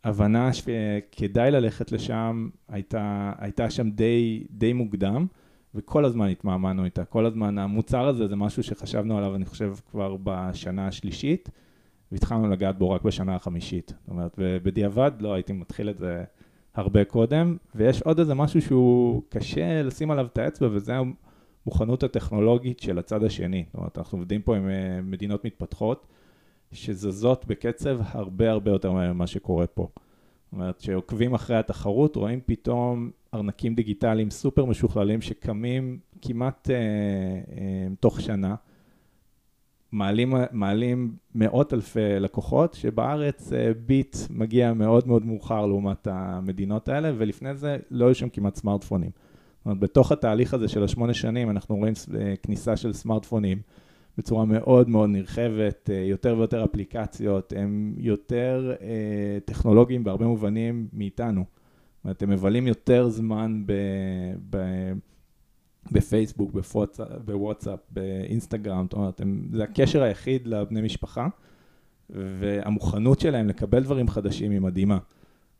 שההבנה שכדאי ללכת לשם הייתה, הייתה שם די, די מוקדם, וכל הזמן התמהמהנו איתה. כל הזמן, המוצר הזה זה משהו שחשבנו עליו, אני חושב, כבר בשנה השלישית, והתחלנו לגעת בו רק בשנה החמישית. זאת אומרת, ובדיעבד לא הייתי מתחיל את זה הרבה קודם, ויש עוד איזה משהו שהוא קשה לשים עליו את האצבע, וזה המוכנות הטכנולוגית של הצד השני. זאת אומרת, אנחנו עובדים פה עם אה, מדינות מתפתחות, שזזות בקצב הרבה הרבה יותר מהר ממה שקורה פה. זאת אומרת, שעוקבים אחרי התחרות, רואים פתאום ארנקים דיגיטליים סופר משוכללים שקמים כמעט אה, אה, תוך שנה. מעלים, מעלים מאות אלפי לקוחות, שבארץ אה, ביט מגיע מאוד מאוד מאוחר לעומת המדינות האלה, ולפני זה לא היו שם כמעט סמארטפונים. זאת אומרת, בתוך התהליך הזה של השמונה שנים, אנחנו רואים אה, כניסה של סמארטפונים בצורה מאוד מאוד נרחבת, אה, יותר ויותר אפליקציות, הם יותר טכנולוגיים בהרבה מובנים מאיתנו. זאת אומרת, הם מבלים יותר זמן ב... ב בפייסבוק, בוואטסאפ, באינסטגרם, זאת אומרת, הם, זה הקשר היחיד לבני משפחה, והמוכנות שלהם לקבל דברים חדשים היא מדהימה.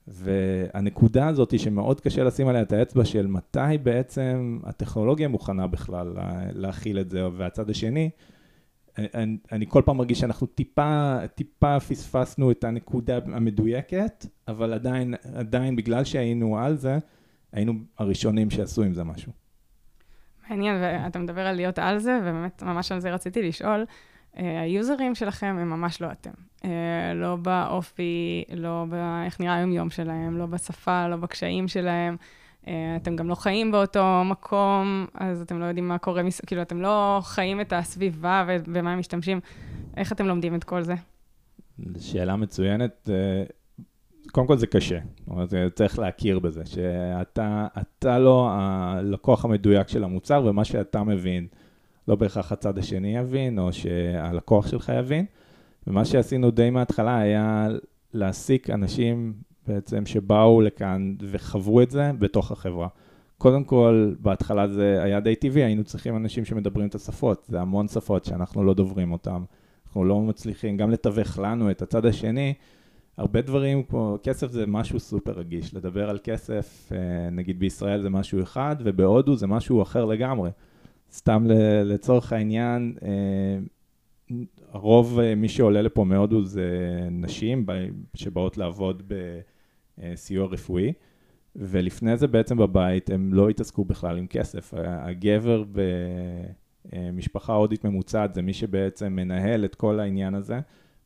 והנקודה הזאת היא שמאוד קשה לשים עליה את האצבע של מתי בעצם הטכנולוגיה מוכנה בכלל להכיל את זה, והצד השני, אני, אני כל פעם מרגיש שאנחנו טיפה, טיפה פספסנו את הנקודה המדויקת, אבל עדיין, עדיין בגלל שהיינו על זה, היינו הראשונים שעשו עם זה משהו. מעניין, ואתה מדבר על להיות על זה, ובאמת, ממש על זה רציתי לשאול. Uh, היוזרים שלכם הם ממש לא אתם. Uh, לא באופי, לא באיך נראה היום-יום שלהם, לא בשפה, לא בקשיים שלהם. Uh, אתם גם לא חיים באותו מקום, אז אתם לא יודעים מה קורה. כאילו, אתם לא חיים את הסביבה ובמה הם משתמשים. איך אתם לומדים את כל זה? שאלה מצוינת. קודם כל זה קשה, צריך להכיר בזה, שאתה לא הלקוח המדויק של המוצר, ומה שאתה מבין, לא בהכרח הצד השני יבין, או שהלקוח שלך יבין. ומה שעשינו די מההתחלה היה להעסיק אנשים בעצם שבאו לכאן וחוו את זה בתוך החברה. קודם כל, בהתחלה זה היה די טבעי, היינו צריכים אנשים שמדברים את השפות, זה המון שפות שאנחנו לא דוברים אותן. אנחנו לא מצליחים גם לתווך לנו את הצד השני. הרבה דברים כמו, כסף זה משהו סופר רגיש, לדבר על כסף, אה, נגיד בישראל זה משהו אחד, ובהודו זה משהו אחר לגמרי. סתם לצורך העניין, אה, הרוב אה, מי שעולה לפה מהודו זה נשים שבאות לעבוד בסיוע רפואי, ולפני זה בעצם בבית הם לא התעסקו בכלל עם כסף. הגבר במשפחה הודית ממוצעת זה מי שבעצם מנהל את כל העניין הזה,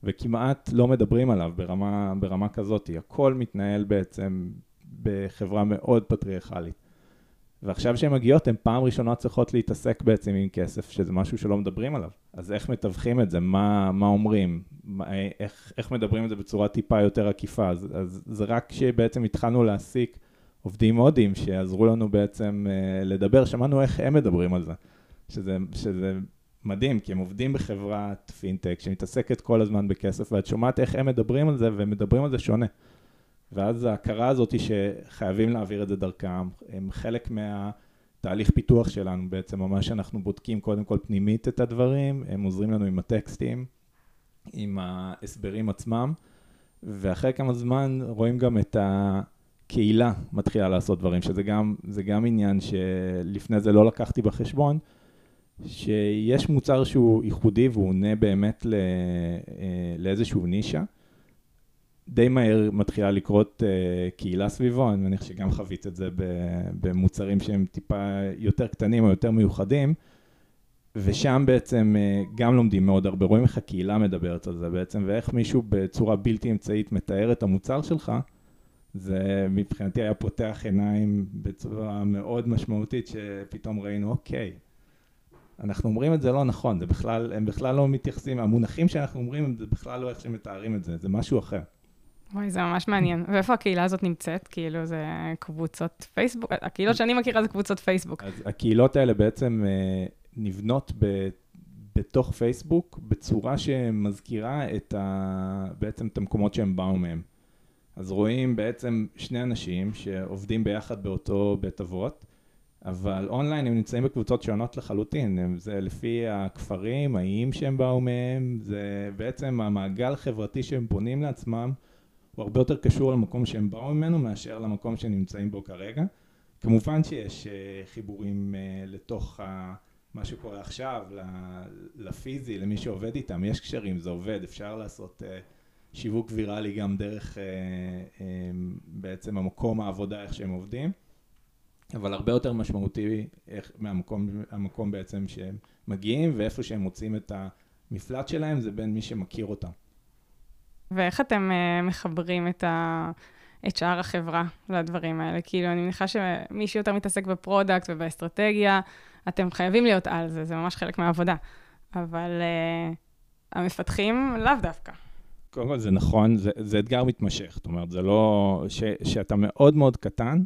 וכמעט לא מדברים עליו ברמה, ברמה כזאת. הכל מתנהל בעצם בחברה מאוד פטריארכלית. ועכשיו שהן מגיעות, הן פעם ראשונה צריכות להתעסק בעצם עם כסף, שזה משהו שלא מדברים עליו. אז איך מתווכים את זה? מה, מה אומרים? מה, איך, איך מדברים את זה בצורה טיפה יותר עקיפה? אז, אז זה רק כשבעצם התחלנו להעסיק עובדים הודים שיעזרו לנו בעצם uh, לדבר, שמענו איך הם מדברים על זה. שזה, שזה מדהים, כי הם עובדים בחברת פינטק שמתעסקת כל הזמן בכסף, ואת שומעת איך הם מדברים על זה, והם מדברים על זה שונה. ואז ההכרה הזאת היא שחייבים להעביר את זה דרכם, הם חלק מהתהליך פיתוח שלנו בעצם, ממש אנחנו בודקים קודם כל פנימית את הדברים, הם עוזרים לנו עם הטקסטים, עם ההסברים עצמם, ואחרי כמה זמן רואים גם את הקהילה מתחילה לעשות דברים, שזה גם, גם עניין שלפני זה לא לקחתי בחשבון, שיש מוצר שהוא ייחודי והוא עונה באמת אה, לאיזשהו נישה. די מהר מתחילה לקרות uh, קהילה סביבו, אני מניח שגם חווית את זה במוצרים שהם טיפה יותר קטנים או יותר מיוחדים, ושם בעצם uh, גם לומדים מאוד הרבה, רואים איך הקהילה מדברת על זה בעצם, ואיך מישהו בצורה בלתי אמצעית מתאר את המוצר שלך, זה מבחינתי היה פותח עיניים בצורה מאוד משמעותית, שפתאום ראינו, אוקיי, אנחנו אומרים את זה לא נכון, זה בכלל, הם בכלל לא מתייחסים, המונחים שאנחנו אומרים, זה בכלל לא איך שמתארים את זה, זה משהו אחר. וואי, זה ממש מעניין. ואיפה הקהילה הזאת נמצאת? כאילו, זה קבוצות פייסבוק? הקהילות שאני מכירה זה קבוצות פייסבוק. אז הקהילות האלה בעצם אה, נבנות ב... בתוך פייסבוק בצורה שמזכירה את ה... בעצם את המקומות שהם באו מהם. אז רואים בעצם שני אנשים שעובדים ביחד באותו בית אבות, אבל אונליין הם נמצאים בקבוצות שונות לחלוטין, זה לפי הכפרים, האיים שהם באו מהם, זה בעצם המעגל החברתי שהם בונים לעצמם. הוא הרבה יותר קשור למקום שהם באו ממנו מאשר למקום שנמצאים בו כרגע. כמובן שיש uh, חיבורים uh, לתוך uh, מה שקורה עכשיו, לפיזי, למי שעובד איתם, יש קשרים, זה עובד, אפשר לעשות uh, שיווק ויראלי גם דרך בעצם המקום העבודה, איך שהם עובדים, אבל הרבה יותר משמעותי איך, מהמקום המקום בעצם שהם מגיעים ואיפה שהם מוצאים את המפלט שלהם זה בין מי שמכיר אותם. ואיך אתם uh, מחברים את, ה... את שאר החברה לדברים האלה? כאילו, אני מניחה שמי שיותר מתעסק ב product ובאסטרטגיה, אתם חייבים להיות על זה, זה ממש חלק מהעבודה. אבל uh, המפתחים לאו דווקא. קודם כל זה נכון, זה, זה אתגר מתמשך. זאת אומרת, זה לא... ש, שאתה מאוד מאוד קטן,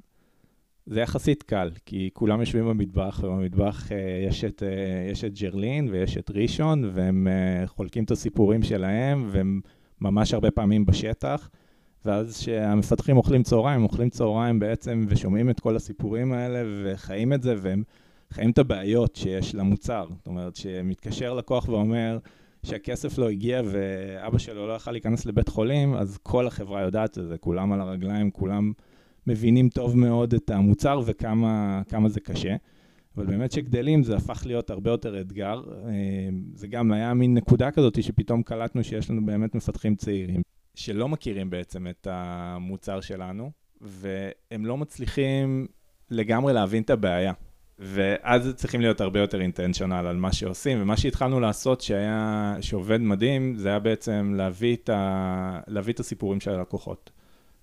זה יחסית קל, כי כולם יושבים במטבח, ובמטבח uh, יש, את, uh, יש את ג'רלין ויש את ראשון, והם uh, חולקים את הסיפורים שלהם, והם ממש הרבה פעמים בשטח, ואז כשהמפתחים אוכלים צהריים, אוכלים צהריים בעצם ושומעים את כל הסיפורים האלה וחיים את זה, והם חיים את הבעיות שיש למוצר. זאת אומרת, שמתקשר לקוח ואומר שהכסף לא הגיע ואבא שלו לא יכל להיכנס לבית חולים, אז כל החברה יודעת את זה, כולם על הרגליים, כולם מבינים טוב מאוד את המוצר וכמה זה קשה. אבל באמת שגדלים זה הפך להיות הרבה יותר אתגר. אה, זה גם היה מין נקודה כזאת שפתאום קלטנו שיש לנו באמת מפתחים צעירים, שלא מכירים בעצם את המוצר שלנו, והם לא מצליחים לגמרי להבין את הבעיה. ואז צריכים להיות הרבה יותר אינטנשיונל על מה שעושים, ומה שהתחלנו לעשות שהיה, שעובד מדהים, זה היה בעצם להביא את, ה, להביא את הסיפורים של הלקוחות.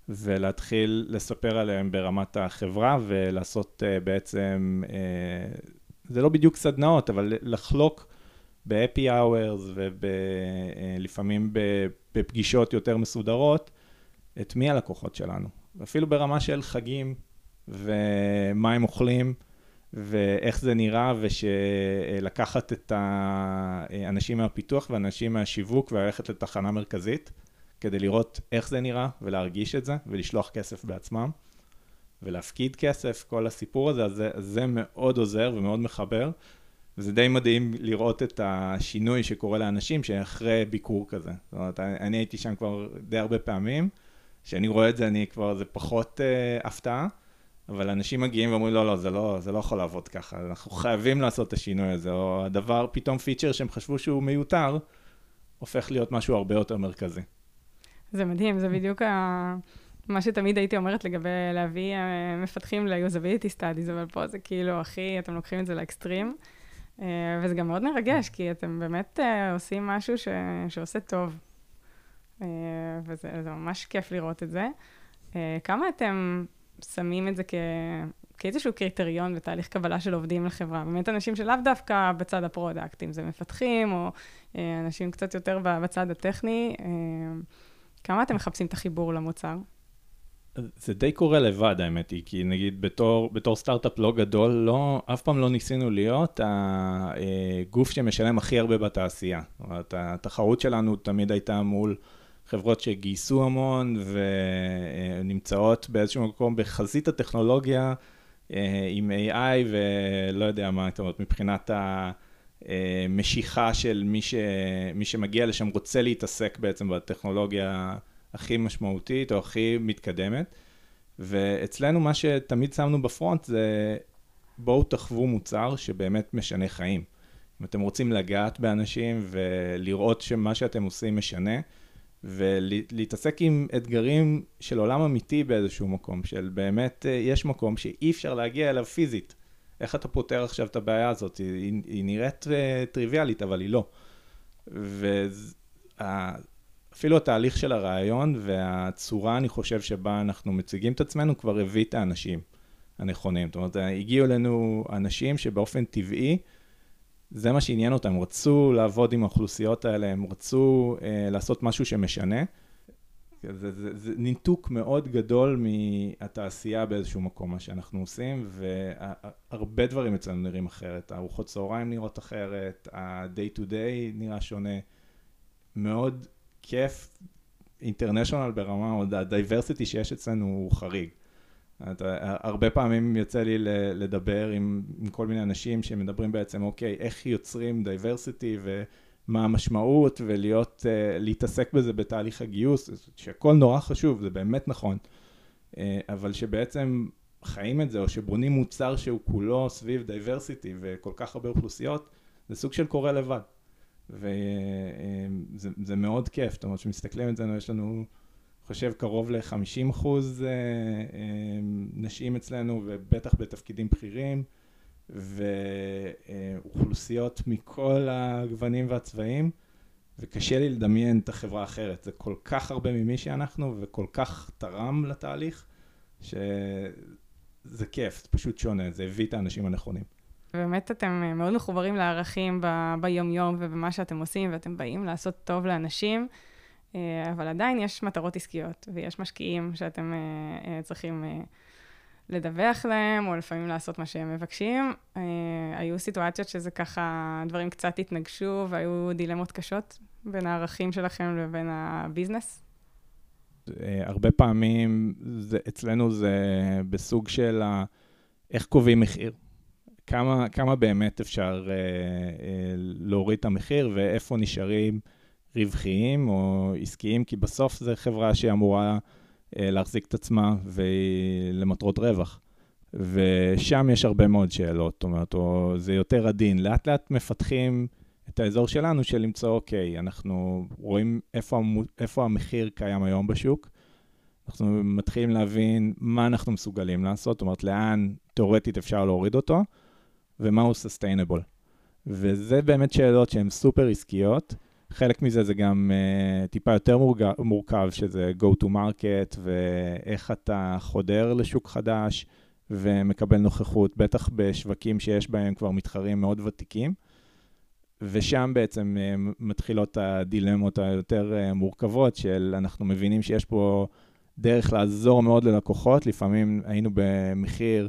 ולהתחיל לספר עליהם ברמת החברה ולעשות uh, בעצם, uh, זה לא בדיוק סדנאות, אבל לחלוק ב-happy hours ולפעמים uh, בפגישות יותר מסודרות, את מי הלקוחות שלנו. אפילו ברמה של חגים, ומה הם אוכלים, ואיך זה נראה, ושלקחת את האנשים מהפיתוח ואנשים מהשיווק וללכת לתחנה מרכזית, כדי לראות איך זה נראה ולהרגיש את זה, ולשלוח כסף בעצמם, ולהפקיד כסף, כל הסיפור הזה, אז זה, זה מאוד עוזר ומאוד מחבר. וזה די מדהים לראות את השינוי שקורה לאנשים שאחרי ביקור כזה. זאת אומרת, אני הייתי שם כבר די הרבה פעמים, כשאני רואה את זה, אני כבר, זה פחות uh, הפתעה, אבל אנשים מגיעים ואומרים, לא, לא, זה לא, זה לא יכול לעבוד ככה, אנחנו חייבים לעשות את השינוי הזה, או הדבר, פתאום פיצ'ר שהם חשבו שהוא מיותר, הופך להיות משהו הרבה יותר מרכזי. זה מדהים, זה בדיוק ה... מה שתמיד הייתי אומרת לגבי להביא uh, מפתחים ל-usability studies, אבל פה זה כאילו, הכי, אתם לוקחים את זה לאקסטרים. Uh, וזה גם מאוד מרגש, כי אתם באמת uh, עושים משהו ש... שעושה טוב. וזה ממש כיף לראות את זה. כמה אתם שמים את זה כ... כאיזשהו קריטריון בתהליך קבלה של עובדים לחברה? באמת אנשים שלאו דווקא בצד ה product, אם זה מפתחים, או אנשים קצת יותר בצד הטכני, כמה אתם מחפשים את החיבור למוצר? זה די קורה לבד, האמת היא, כי נגיד בתור, בתור סטארט-אפ לא גדול, לא, אף פעם לא ניסינו להיות הגוף שמשלם הכי הרבה בתעשייה. זאת אומרת, התחרות שלנו תמיד הייתה מול חברות שגייסו המון ונמצאות באיזשהו מקום בחזית הטכנולוגיה עם AI ולא יודע מה, זאת אומרת, מבחינת המשיכה של מי, ש, מי שמגיע לשם רוצה להתעסק בעצם בטכנולוגיה. הכי משמעותית או הכי מתקדמת. ואצלנו מה שתמיד שמנו בפרונט זה בואו תחוו מוצר שבאמת משנה חיים. אם אתם רוצים לגעת באנשים ולראות שמה שאתם עושים משנה, ולהתעסק עם אתגרים של עולם אמיתי באיזשהו מקום, של באמת אה, יש מקום שאי אפשר להגיע אליו פיזית. איך אתה פותר עכשיו את הבעיה הזאת? היא, היא נראית אה, טריוויאלית, אבל היא לא. וה... אפילו התהליך של הרעיון והצורה, אני חושב, שבה אנחנו מציגים את עצמנו, כבר הביא את האנשים הנכונים. זאת אומרת, הגיעו אלינו אנשים שבאופן טבעי, זה מה שעניין אותם, הם רצו לעבוד עם האוכלוסיות האלה, הם רצו אה, לעשות משהו שמשנה. זה, זה, זה ניתוק מאוד גדול מהתעשייה באיזשהו מקום, מה שאנחנו עושים, והרבה דברים אצלנו נראים אחרת. הארוחות צהריים נראות אחרת, ה-day to day נראה שונה. מאוד כיף international ברמה, או ה diversity שיש אצלנו הוא חריג. הרבה פעמים יוצא לי לדבר עם, עם כל מיני אנשים שמדברים בעצם, אוקיי, איך יוצרים diversity ומה המשמעות, ולהיות, uh, להתעסק בזה בתהליך הגיוס, שהכל נורא חשוב, זה באמת נכון, uh, אבל שבעצם חיים את זה, או שבונים מוצר שהוא כולו סביב diversity וכל כך הרבה אוכלוסיות, זה סוג של קורה לבד. וזה מאוד כיף, זאת אומרת, כשמסתכלים על זה, יש לנו, חושב, קרוב ל-50 אחוז אה, אה, נשים אצלנו, ובטח בתפקידים בכירים, ואוכלוסיות מכל הגוונים והצבעים, וקשה לי לדמיין את החברה האחרת. זה כל כך הרבה ממי שאנחנו, וכל כך תרם לתהליך, שזה כיף, זה פשוט שונה, זה הביא את האנשים הנכונים. ובאמת אתם אה, מאוד מחוברים לערכים ב- ביום-יום ובמה שאתם עושים, ואתם באים לעשות טוב לאנשים, אה, אבל עדיין יש מטרות עסקיות, ויש משקיעים שאתם אה, צריכים לדווח להם, או לפעמים לעשות מה שהם מבקשים. היו סיטואציות שזה ככה, דברים קצת התנגשו, והיו דילמות קשות בין הערכים שלכם לבין הביזנס? הרבה פעמים זה, אצלנו זה בסוג של ה... איך קובעים מחיר. כמה, כמה באמת אפשר אה, אה, להוריד את המחיר ואיפה נשארים רווחיים או עסקיים, כי בסוף זו חברה שאמורה אה, להחזיק את עצמה ולמטרות רווח. ושם יש הרבה מאוד שאלות, זאת אומרת, או זה יותר עדין. לאט לאט מפתחים את האזור שלנו של למצוא, אוקיי, אנחנו רואים איפה, איפה המחיר קיים היום בשוק, אנחנו מתחילים להבין מה אנחנו מסוגלים לעשות, זאת אומרת, לאן תאורטית אפשר להוריד אותו, ומהו sustainable. וזה באמת שאלות שהן סופר עסקיות. חלק מזה זה גם uh, טיפה יותר מורכב, מורכב, שזה go to market, ואיך אתה חודר לשוק חדש ומקבל נוכחות, בטח בשווקים שיש בהם כבר מתחרים מאוד ותיקים. ושם בעצם uh, מתחילות הדילמות היותר uh, מורכבות של אנחנו מבינים שיש פה דרך לעזור מאוד ללקוחות, לפעמים היינו במחיר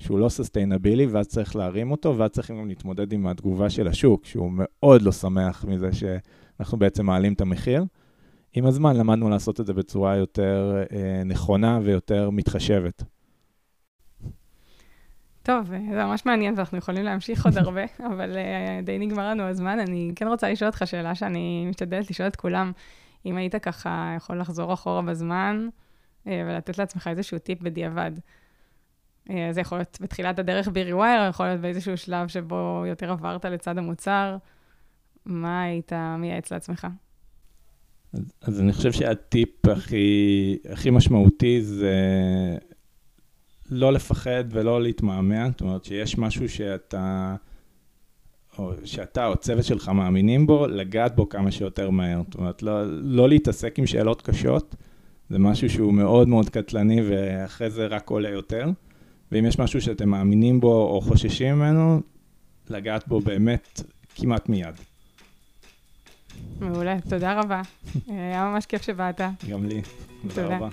שהוא לא סוסטיינבילי, ואז צריך להרים אותו, ואז צריכים גם להתמודד עם התגובה של השוק, שהוא מאוד לא שמח מזה שאנחנו בעצם מעלים את המחיר. עם הזמן למדנו לעשות את זה בצורה יותר אה, נכונה ויותר מתחשבת. טוב, אה, זה ממש מעניין ואנחנו יכולים להמשיך עוד הרבה, *laughs* אבל uh, די נגמר לנו הזמן. אני כן רוצה לשאול אותך שאלה שאני משתדלת לשאול את כולם. אם היית ככה יכול לחזור אחורה בזמן uh, ולתת לעצמך איזשהו טיפ בדיעבד. Uh, זה יכול להיות בתחילת הדרך ב-rewire, יכול להיות באיזשהו שלב שבו יותר עברת לצד המוצר. מה היית מייעץ לעצמך? אז, אז אני חושב שהטיפ הכי, הכי משמעותי זה לא לפחד ולא להתמהמה, זאת אומרת שיש משהו שאתה, או שאתה או צוות שלך מאמינים בו, לגעת בו כמה שיותר מהר. זאת אומרת, לא, לא להתעסק עם שאלות קשות, זה משהו שהוא מאוד מאוד קטלני ואחרי זה רק עולה יותר. ואם יש משהו שאתם מאמינים בו או חוששים ממנו, לגעת בו באמת כמעט מיד. מעולה, תודה רבה. היה ממש כיף שבאת. גם לי. תודה רבה.